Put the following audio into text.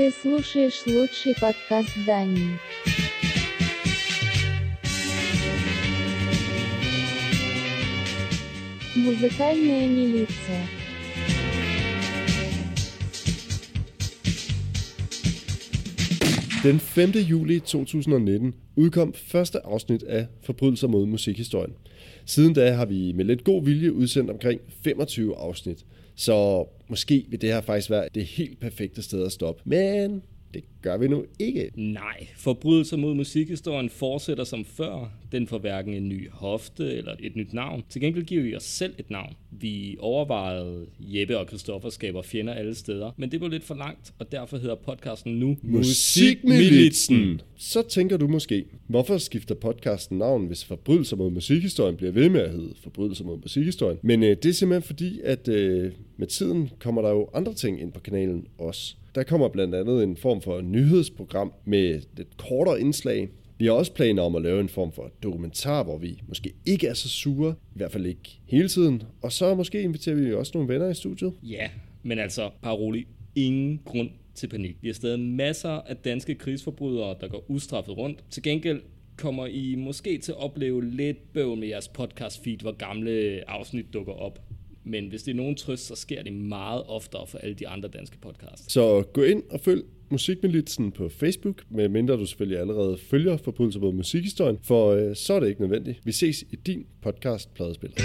Ты слушаешь лучший подкаст Дании. Музыкальная милиция. Den 5. juli 2019 udkom første afsnit af Forbrydelser mod musikhistorien. Siden da har vi med lidt god vilje udsendt omkring 25 afsnit, så måske vil det her faktisk være det helt perfekte sted at stoppe. Men det gør vi nu ikke. Nej, forbrydelser mod musikhistorien fortsætter som før. Den får hverken en ny hofte eller et nyt navn. Til gengæld giver vi os selv et navn. Vi overvejede, Jeppe og Christoffer skaber fjender alle steder, men det blev lidt for langt, og derfor hedder podcasten nu Musikmilitsen. Så tænker du måske, hvorfor skifter podcasten navn, hvis forbrydelser mod musikhistorien bliver ved med at hedde forbrydelser mod musikhistorien? Men øh, det er simpelthen fordi, at øh, med tiden kommer der jo andre ting ind på kanalen også. Der kommer blandt andet en form for nyhedsprogram med lidt kortere indslag. Vi har også planer om at lave en form for dokumentar, hvor vi måske ikke er så sure, i hvert fald ikke hele tiden. Og så måske inviterer vi også nogle venner i studiet. Ja, men altså, bare rolig. Ingen grund til panik. Vi har stadig masser af danske krigsforbrydere, der går ustraffet rundt. Til gengæld kommer I måske til at opleve lidt bøvl med jeres podcast feed, hvor gamle afsnit dukker op. Men hvis det er nogen trøst, så sker det meget oftere for alle de andre danske podcasts. Så gå ind og følg Musikmilitsen på Facebook, medmindre du selvfølgelig allerede følger Forbrydelser mod musikhistorien, for øh, så er det ikke nødvendigt. Vi ses i din podcast Pladespiller.